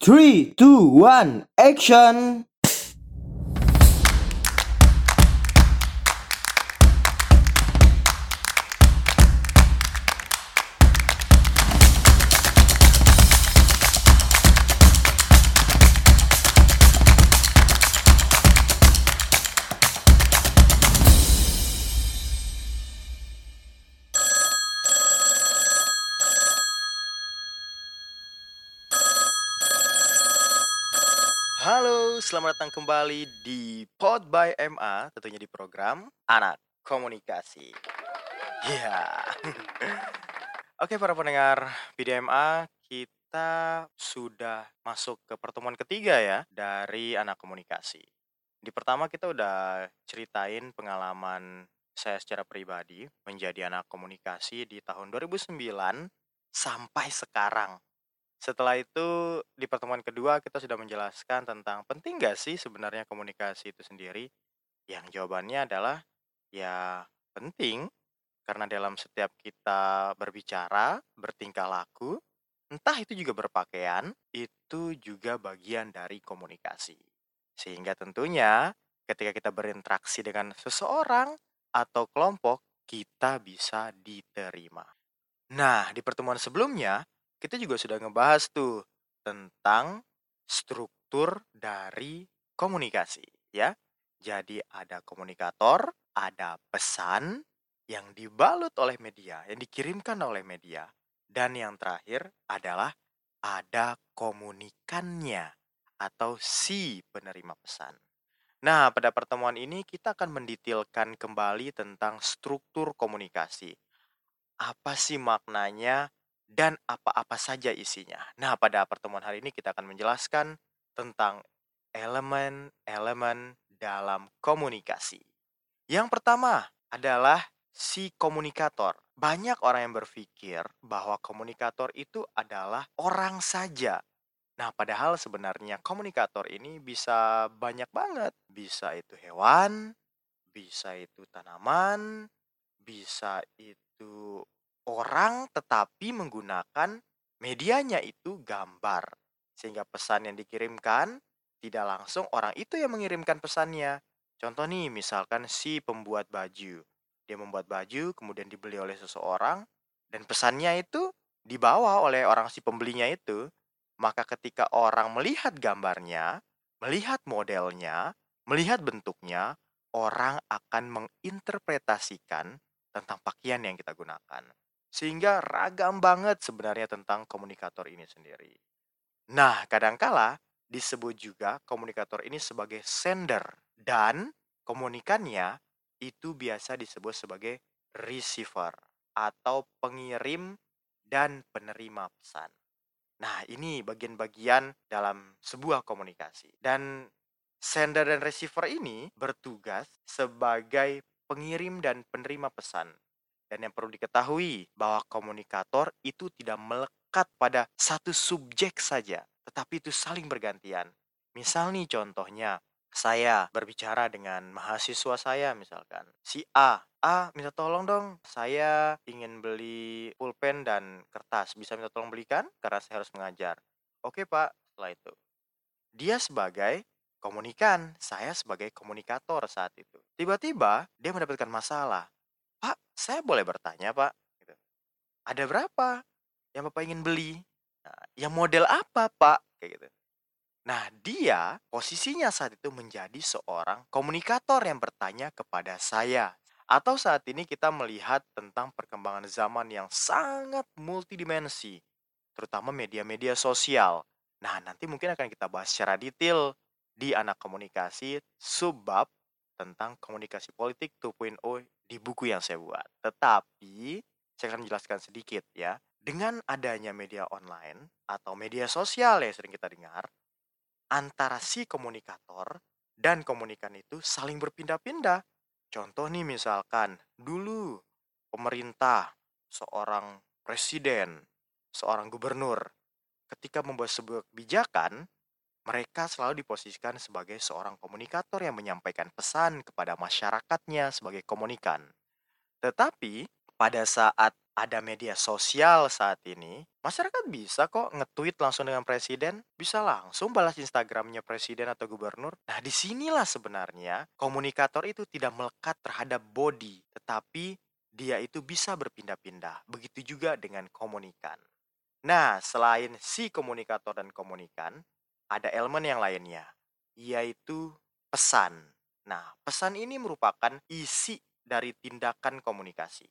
Three, two, one, action! Selamat datang kembali di Pod by MA, tentunya di program Anak Komunikasi. Ya. Oke, para pendengar PDMA, kita sudah masuk ke pertemuan ketiga ya dari Anak Komunikasi. Di pertama kita udah ceritain pengalaman saya secara pribadi menjadi anak komunikasi di tahun 2009 sampai sekarang. Setelah itu di pertemuan kedua kita sudah menjelaskan tentang penting gak sih sebenarnya komunikasi itu sendiri? Yang jawabannya adalah ya penting karena dalam setiap kita berbicara, bertingkah laku, entah itu juga berpakaian, itu juga bagian dari komunikasi. Sehingga tentunya ketika kita berinteraksi dengan seseorang atau kelompok, kita bisa diterima. Nah, di pertemuan sebelumnya kita juga sudah ngebahas tuh tentang struktur dari komunikasi ya. Jadi ada komunikator, ada pesan yang dibalut oleh media, yang dikirimkan oleh media, dan yang terakhir adalah ada komunikannya atau si penerima pesan. Nah, pada pertemuan ini kita akan mendetailkan kembali tentang struktur komunikasi. Apa sih maknanya dan apa-apa saja isinya. Nah, pada pertemuan hari ini kita akan menjelaskan tentang elemen-elemen dalam komunikasi. Yang pertama adalah si komunikator. Banyak orang yang berpikir bahwa komunikator itu adalah orang saja. Nah, padahal sebenarnya komunikator ini bisa banyak banget. Bisa itu hewan, bisa itu tanaman, bisa itu orang tetapi menggunakan medianya itu gambar. Sehingga pesan yang dikirimkan tidak langsung orang itu yang mengirimkan pesannya. Contoh nih, misalkan si pembuat baju. Dia membuat baju, kemudian dibeli oleh seseorang, dan pesannya itu dibawa oleh orang si pembelinya itu. Maka ketika orang melihat gambarnya, melihat modelnya, melihat bentuknya, orang akan menginterpretasikan tentang pakaian yang kita gunakan. Sehingga ragam banget sebenarnya tentang komunikator ini sendiri. Nah, kadangkala disebut juga komunikator ini sebagai sender dan komunikannya itu biasa disebut sebagai receiver atau pengirim dan penerima pesan. Nah, ini bagian-bagian dalam sebuah komunikasi. Dan sender dan receiver ini bertugas sebagai pengirim dan penerima pesan. Dan yang perlu diketahui bahwa komunikator itu tidak melekat pada satu subjek saja, tetapi itu saling bergantian. Misal nih contohnya, saya berbicara dengan mahasiswa saya misalkan. Si A, A minta tolong dong, saya ingin beli pulpen dan kertas. Bisa minta tolong belikan? Karena saya harus mengajar. Oke pak, setelah itu. Dia sebagai komunikan, saya sebagai komunikator saat itu. Tiba-tiba dia mendapatkan masalah. Saya boleh bertanya pak? Gitu. Ada berapa yang bapak ingin beli? Nah, yang model apa pak? Kayak gitu. Nah, dia posisinya saat itu menjadi seorang komunikator yang bertanya kepada saya. Atau saat ini kita melihat tentang perkembangan zaman yang sangat multidimensi, terutama media-media sosial. Nah, nanti mungkin akan kita bahas secara detail di anak komunikasi subbab tentang komunikasi politik 2.0 di buku yang saya buat. Tetapi saya akan menjelaskan sedikit ya. Dengan adanya media online atau media sosial yang sering kita dengar, antara si komunikator dan komunikan itu saling berpindah-pindah. Contoh nih misalkan, dulu pemerintah, seorang presiden, seorang gubernur, ketika membuat sebuah kebijakan, mereka selalu diposisikan sebagai seorang komunikator yang menyampaikan pesan kepada masyarakatnya sebagai komunikan. Tetapi pada saat ada media sosial saat ini, masyarakat bisa kok nge-tweet langsung dengan presiden, bisa langsung balas Instagramnya presiden atau gubernur. Nah, di sinilah sebenarnya komunikator itu tidak melekat terhadap body, tetapi dia itu bisa berpindah-pindah. Begitu juga dengan komunikan. Nah, selain si komunikator dan komunikan, ada elemen yang lainnya, yaitu pesan. Nah, pesan ini merupakan isi dari tindakan komunikasi.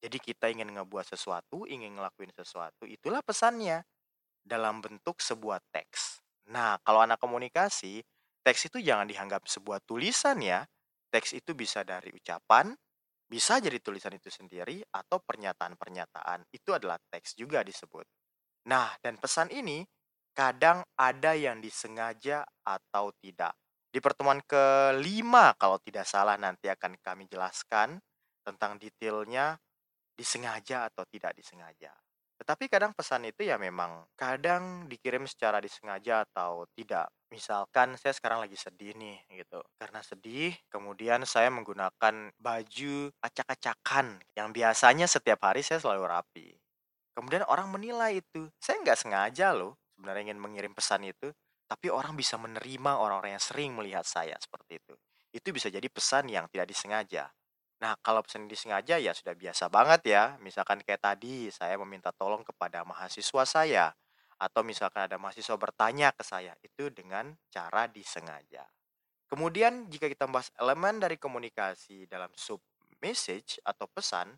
Jadi kita ingin ngebuat sesuatu, ingin ngelakuin sesuatu, itulah pesannya dalam bentuk sebuah teks. Nah, kalau anak komunikasi, teks itu jangan dianggap sebuah tulisan ya. Teks itu bisa dari ucapan, bisa jadi tulisan itu sendiri, atau pernyataan-pernyataan. Itu adalah teks juga disebut. Nah, dan pesan ini kadang ada yang disengaja atau tidak. Di pertemuan kelima, kalau tidak salah nanti akan kami jelaskan tentang detailnya disengaja atau tidak disengaja. Tetapi kadang pesan itu ya memang kadang dikirim secara disengaja atau tidak. Misalkan saya sekarang lagi sedih nih gitu. Karena sedih, kemudian saya menggunakan baju acak-acakan yang biasanya setiap hari saya selalu rapi. Kemudian orang menilai itu. Saya nggak sengaja loh sebenarnya ingin mengirim pesan itu. Tapi orang bisa menerima orang-orang yang sering melihat saya seperti itu. Itu bisa jadi pesan yang tidak disengaja. Nah, kalau pesan disengaja ya sudah biasa banget ya. Misalkan kayak tadi saya meminta tolong kepada mahasiswa saya atau misalkan ada mahasiswa bertanya ke saya itu dengan cara disengaja. Kemudian jika kita bahas elemen dari komunikasi dalam sub message atau pesan,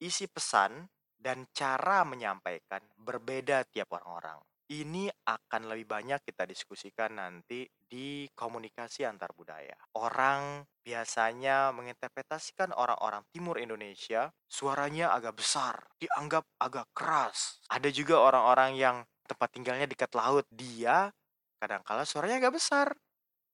isi pesan dan cara menyampaikan berbeda tiap orang-orang. Ini akan lebih banyak kita diskusikan nanti di komunikasi antar budaya. Orang biasanya menginterpretasikan orang-orang timur Indonesia suaranya agak besar, dianggap agak keras. Ada juga orang-orang yang tempat tinggalnya dekat laut, dia kadangkala suaranya agak besar.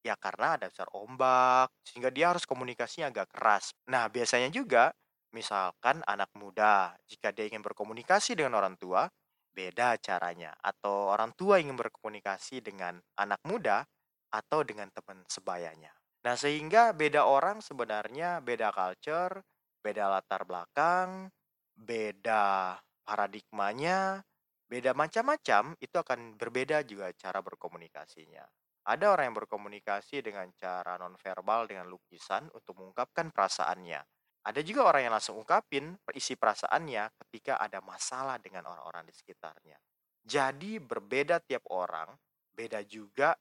Ya karena ada besar ombak, sehingga dia harus komunikasinya agak keras. Nah, biasanya juga misalkan anak muda, jika dia ingin berkomunikasi dengan orang tua, beda caranya atau orang tua ingin berkomunikasi dengan anak muda atau dengan teman sebayanya. Nah, sehingga beda orang sebenarnya beda culture, beda latar belakang, beda paradigmanya, beda macam-macam, itu akan berbeda juga cara berkomunikasinya. Ada orang yang berkomunikasi dengan cara nonverbal dengan lukisan untuk mengungkapkan perasaannya. Ada juga orang yang langsung ungkapin isi perasaannya ketika ada masalah dengan orang-orang di sekitarnya. Jadi berbeda tiap orang, beda juga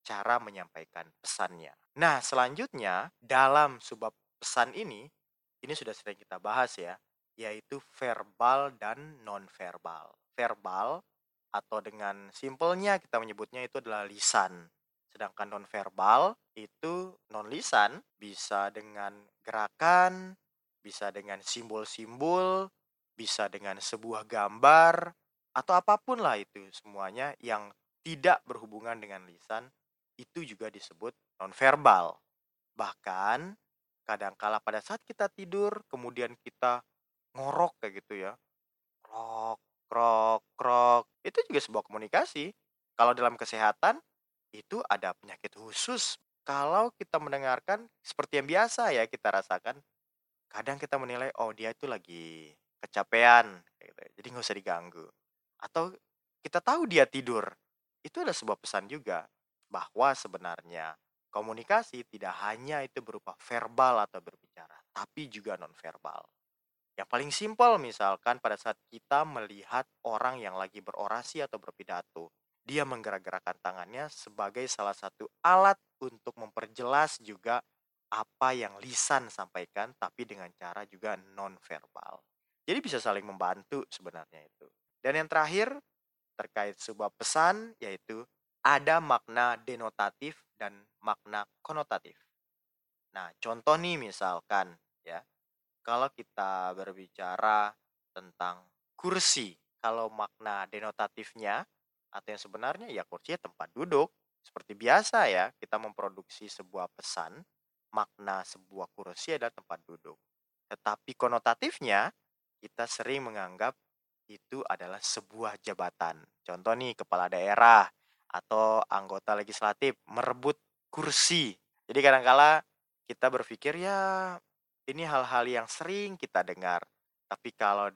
cara menyampaikan pesannya. Nah, selanjutnya dalam sebuah pesan ini, ini sudah sering kita bahas ya, yaitu verbal dan non-verbal. Verbal atau dengan simpelnya kita menyebutnya itu adalah lisan. Sedangkan non-verbal itu non-lisan bisa dengan gerakan, bisa dengan simbol-simbol, bisa dengan sebuah gambar, atau apa pun lah itu semuanya yang tidak berhubungan dengan lisan, itu juga disebut non-verbal. Bahkan kadangkala pada saat kita tidur, kemudian kita ngorok kayak gitu ya, krok, krok, krok, itu juga sebuah komunikasi. Kalau dalam kesehatan, itu ada penyakit khusus. Kalau kita mendengarkan seperti yang biasa ya kita rasakan, kadang kita menilai, oh dia itu lagi kecapean, gitu. Ya. jadi nggak usah diganggu. Atau kita tahu dia tidur, itu adalah sebuah pesan juga bahwa sebenarnya komunikasi tidak hanya itu berupa verbal atau berbicara, tapi juga non verbal. Yang paling simpel misalkan pada saat kita melihat orang yang lagi berorasi atau berpidato, dia menggerak-gerakkan tangannya sebagai salah satu alat untuk memperjelas juga apa yang lisan sampaikan tapi dengan cara juga non verbal. Jadi bisa saling membantu sebenarnya itu. Dan yang terakhir terkait sebuah pesan yaitu ada makna denotatif dan makna konotatif. Nah, contoh nih misalkan ya. Kalau kita berbicara tentang kursi, kalau makna denotatifnya atau yang sebenarnya ya kursi tempat duduk. Seperti biasa ya, kita memproduksi sebuah pesan, makna sebuah kursi adalah tempat duduk. Tetapi konotatifnya, kita sering menganggap itu adalah sebuah jabatan. Contoh nih, kepala daerah atau anggota legislatif merebut kursi. Jadi kadangkala kita berpikir ya ini hal-hal yang sering kita dengar. Tapi kalau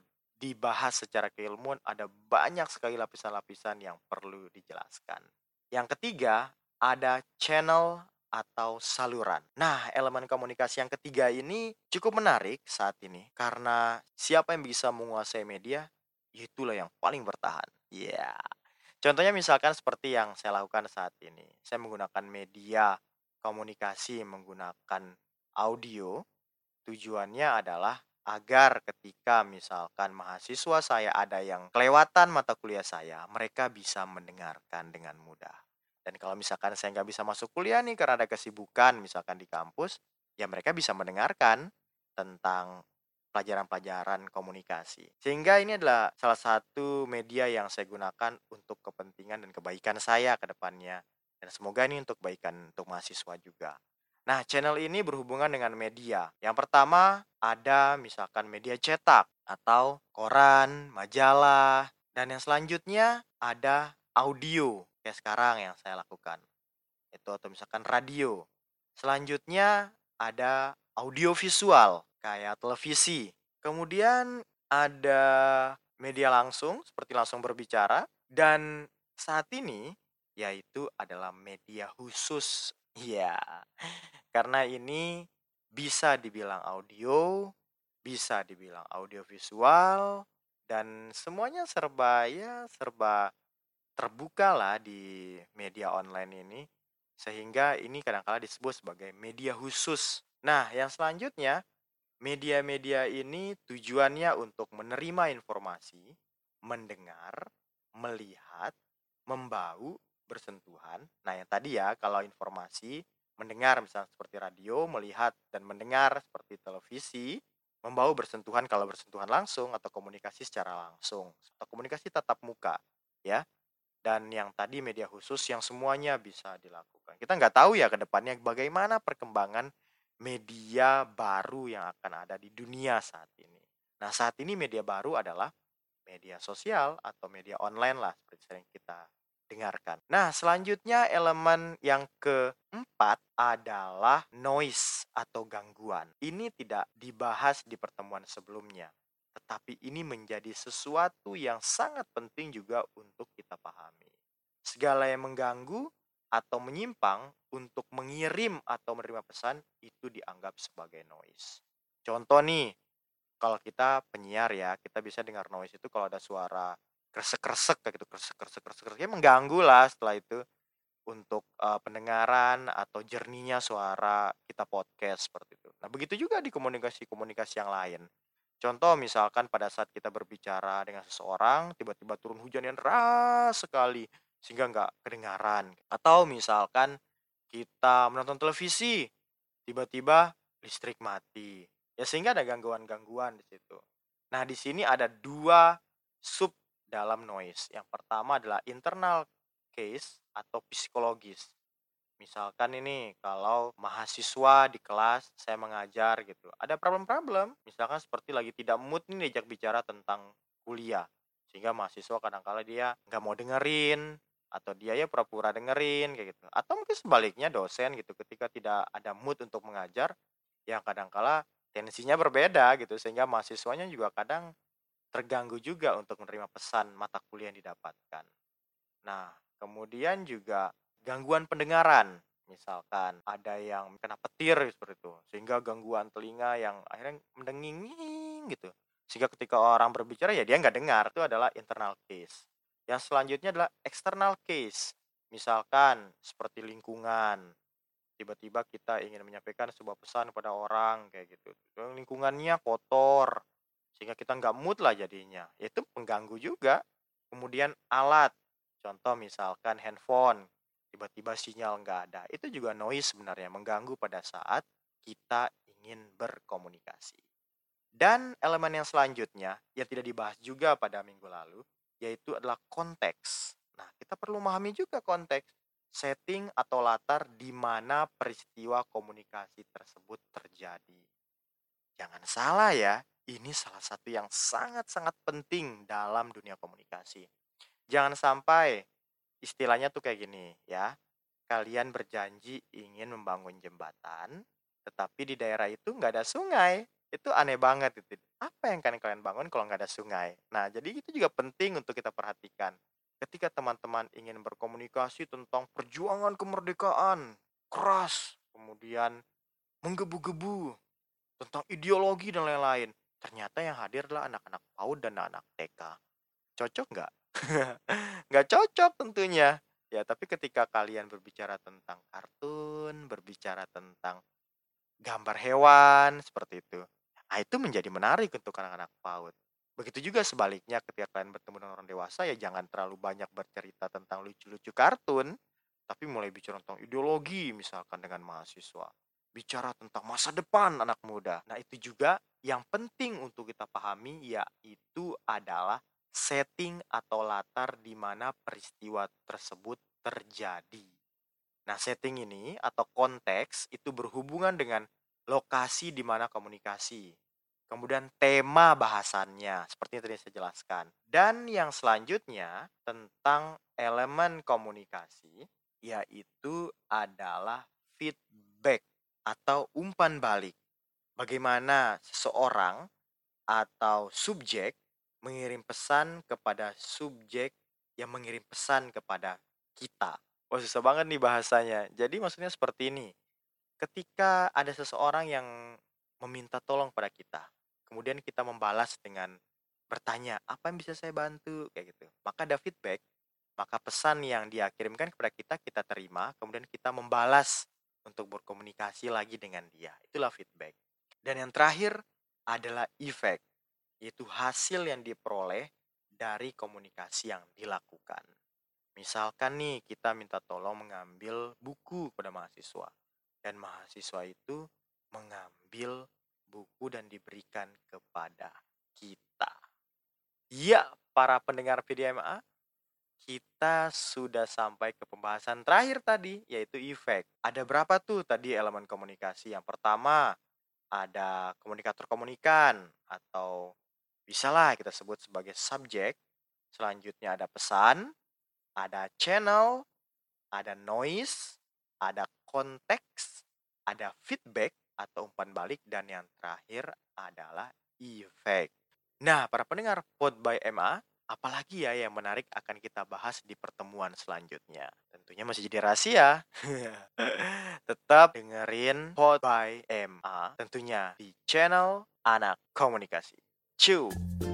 dibahas secara keilmuan ada banyak sekali lapisan-lapisan yang perlu dijelaskan. Yang ketiga, ada channel atau saluran. Nah, elemen komunikasi yang ketiga ini cukup menarik saat ini karena siapa yang bisa menguasai media, itulah yang paling bertahan. Ya. Contohnya misalkan seperti yang saya lakukan saat ini. Saya menggunakan media komunikasi menggunakan audio. Tujuannya adalah agar ketika misalkan mahasiswa saya ada yang kelewatan mata kuliah saya, mereka bisa mendengarkan dengan mudah. Dan kalau misalkan saya nggak bisa masuk kuliah nih karena ada kesibukan misalkan di kampus, ya mereka bisa mendengarkan tentang pelajaran-pelajaran komunikasi. Sehingga ini adalah salah satu media yang saya gunakan untuk kepentingan dan kebaikan saya ke depannya. Dan semoga ini untuk kebaikan untuk mahasiswa juga. Nah, channel ini berhubungan dengan media. Yang pertama ada misalkan media cetak atau koran, majalah, dan yang selanjutnya ada audio kayak sekarang yang saya lakukan. Itu atau misalkan radio. Selanjutnya ada audio visual kayak televisi. Kemudian ada media langsung seperti langsung berbicara dan saat ini yaitu adalah media khusus Iya, karena ini bisa dibilang audio, bisa dibilang audio visual, dan semuanya serba ya serba terbuka lah di media online ini, sehingga ini kadang-kala disebut sebagai media khusus. Nah, yang selanjutnya, media-media ini tujuannya untuk menerima informasi, mendengar, melihat, membau, bersentuhan. Nah, yang tadi ya, kalau informasi, mendengar misalnya seperti radio, melihat dan mendengar seperti televisi, membawa bersentuhan kalau bersentuhan langsung atau komunikasi secara langsung atau komunikasi tatap muka, ya. Dan yang tadi media khusus yang semuanya bisa dilakukan. Kita nggak tahu ya ke depannya bagaimana perkembangan media baru yang akan ada di dunia saat ini. Nah, saat ini media baru adalah media sosial atau media online lah seperti sering kita dengarkan. Nah, selanjutnya elemen yang keempat adalah noise atau gangguan. Ini tidak dibahas di pertemuan sebelumnya, tetapi ini menjadi sesuatu yang sangat penting juga untuk kita pahami. Segala yang mengganggu atau menyimpang untuk mengirim atau menerima pesan itu dianggap sebagai noise. Contoh nih, kalau kita penyiar ya, kita bisa dengar noise itu kalau ada suara kresek-kresek kayak gitu kresek-kresek kresek ya mengganggu lah setelah itu untuk uh, pendengaran atau jernihnya suara kita podcast seperti itu. Nah, begitu juga di komunikasi-komunikasi yang lain. Contoh misalkan pada saat kita berbicara dengan seseorang, tiba-tiba turun hujan yang deras sekali sehingga nggak kedengaran. Atau misalkan kita menonton televisi, tiba-tiba listrik mati. Ya sehingga ada gangguan-gangguan di situ. Nah, di sini ada dua sub dalam noise. Yang pertama adalah internal case atau psikologis. Misalkan ini kalau mahasiswa di kelas saya mengajar gitu, ada problem-problem, misalkan seperti lagi tidak mood nih diajak bicara tentang kuliah, sehingga mahasiswa kadang-kala dia nggak mau dengerin atau dia ya pura-pura dengerin kayak gitu. Atau mungkin sebaliknya dosen gitu ketika tidak ada mood untuk mengajar, yang kadang-kala tensinya berbeda gitu sehingga mahasiswanya juga kadang terganggu juga untuk menerima pesan mata kuliah yang didapatkan. Nah, kemudian juga gangguan pendengaran. Misalkan ada yang kena petir seperti itu, sehingga gangguan telinga yang akhirnya mendenging gitu. Sehingga ketika orang berbicara ya dia nggak dengar, itu adalah internal case. Yang selanjutnya adalah external case. Misalkan seperti lingkungan, tiba-tiba kita ingin menyampaikan sebuah pesan kepada orang kayak gitu. Lingkungannya kotor, sehingga kita nggak mood lah jadinya. Itu pengganggu juga. Kemudian alat, contoh misalkan handphone, tiba-tiba sinyal nggak ada. Itu juga noise sebenarnya, mengganggu pada saat kita ingin berkomunikasi. Dan elemen yang selanjutnya, yang tidak dibahas juga pada minggu lalu, yaitu adalah konteks. Nah, kita perlu memahami juga konteks setting atau latar di mana peristiwa komunikasi tersebut terjadi. Jangan salah ya, ini salah satu yang sangat-sangat penting dalam dunia komunikasi. Jangan sampai istilahnya tuh kayak gini ya. Kalian berjanji ingin membangun jembatan, tetapi di daerah itu nggak ada sungai. Itu aneh banget itu. Apa yang kalian kalian bangun kalau nggak ada sungai? Nah, jadi itu juga penting untuk kita perhatikan. Ketika teman-teman ingin berkomunikasi tentang perjuangan kemerdekaan, keras, kemudian menggebu-gebu tentang ideologi dan lain-lain. Ternyata yang hadir adalah anak-anak PAUD dan anak TK. Cocok nggak? nggak cocok tentunya. Ya, tapi ketika kalian berbicara tentang kartun, berbicara tentang gambar hewan, seperti itu. Nah, itu menjadi menarik untuk anak-anak PAUD. Begitu juga sebaliknya ketika kalian bertemu dengan orang dewasa ya jangan terlalu banyak bercerita tentang lucu-lucu kartun, tapi mulai bicara tentang ideologi misalkan dengan mahasiswa. Bicara tentang masa depan anak muda. Nah, itu juga yang penting untuk kita pahami yaitu adalah setting atau latar di mana peristiwa tersebut terjadi. Nah, setting ini atau konteks itu berhubungan dengan lokasi di mana komunikasi. Kemudian tema bahasannya, seperti yang tadi saya jelaskan. Dan yang selanjutnya tentang elemen komunikasi, yaitu adalah feedback atau umpan balik. Bagaimana seseorang atau subjek mengirim pesan kepada subjek yang mengirim pesan kepada kita. Wah, susah banget nih bahasanya. Jadi maksudnya seperti ini. Ketika ada seseorang yang meminta tolong pada kita, kemudian kita membalas dengan bertanya, "Apa yang bisa saya bantu?" kayak gitu. Maka ada feedback, maka pesan yang dia kirimkan kepada kita kita terima, kemudian kita membalas untuk berkomunikasi lagi dengan dia. Itulah feedback. Dan yang terakhir adalah effect yaitu hasil yang diperoleh dari komunikasi yang dilakukan. Misalkan nih kita minta tolong mengambil buku pada mahasiswa dan mahasiswa itu mengambil buku dan diberikan kepada kita. Ya, para pendengar PDMA, kita sudah sampai ke pembahasan terakhir tadi, yaitu efek. Ada berapa tuh tadi elemen komunikasi? Yang pertama, ada komunikator komunikan atau Bisalah kita sebut sebagai subjek. Selanjutnya ada pesan, ada channel, ada noise, ada konteks, ada feedback atau umpan balik, dan yang terakhir adalah effect. Nah, para pendengar Pod by MA, apalagi ya yang menarik akan kita bahas di pertemuan selanjutnya. Tentunya masih jadi rahasia. Tetap dengerin Pod by MA tentunya di channel Anak Komunikasi. 就。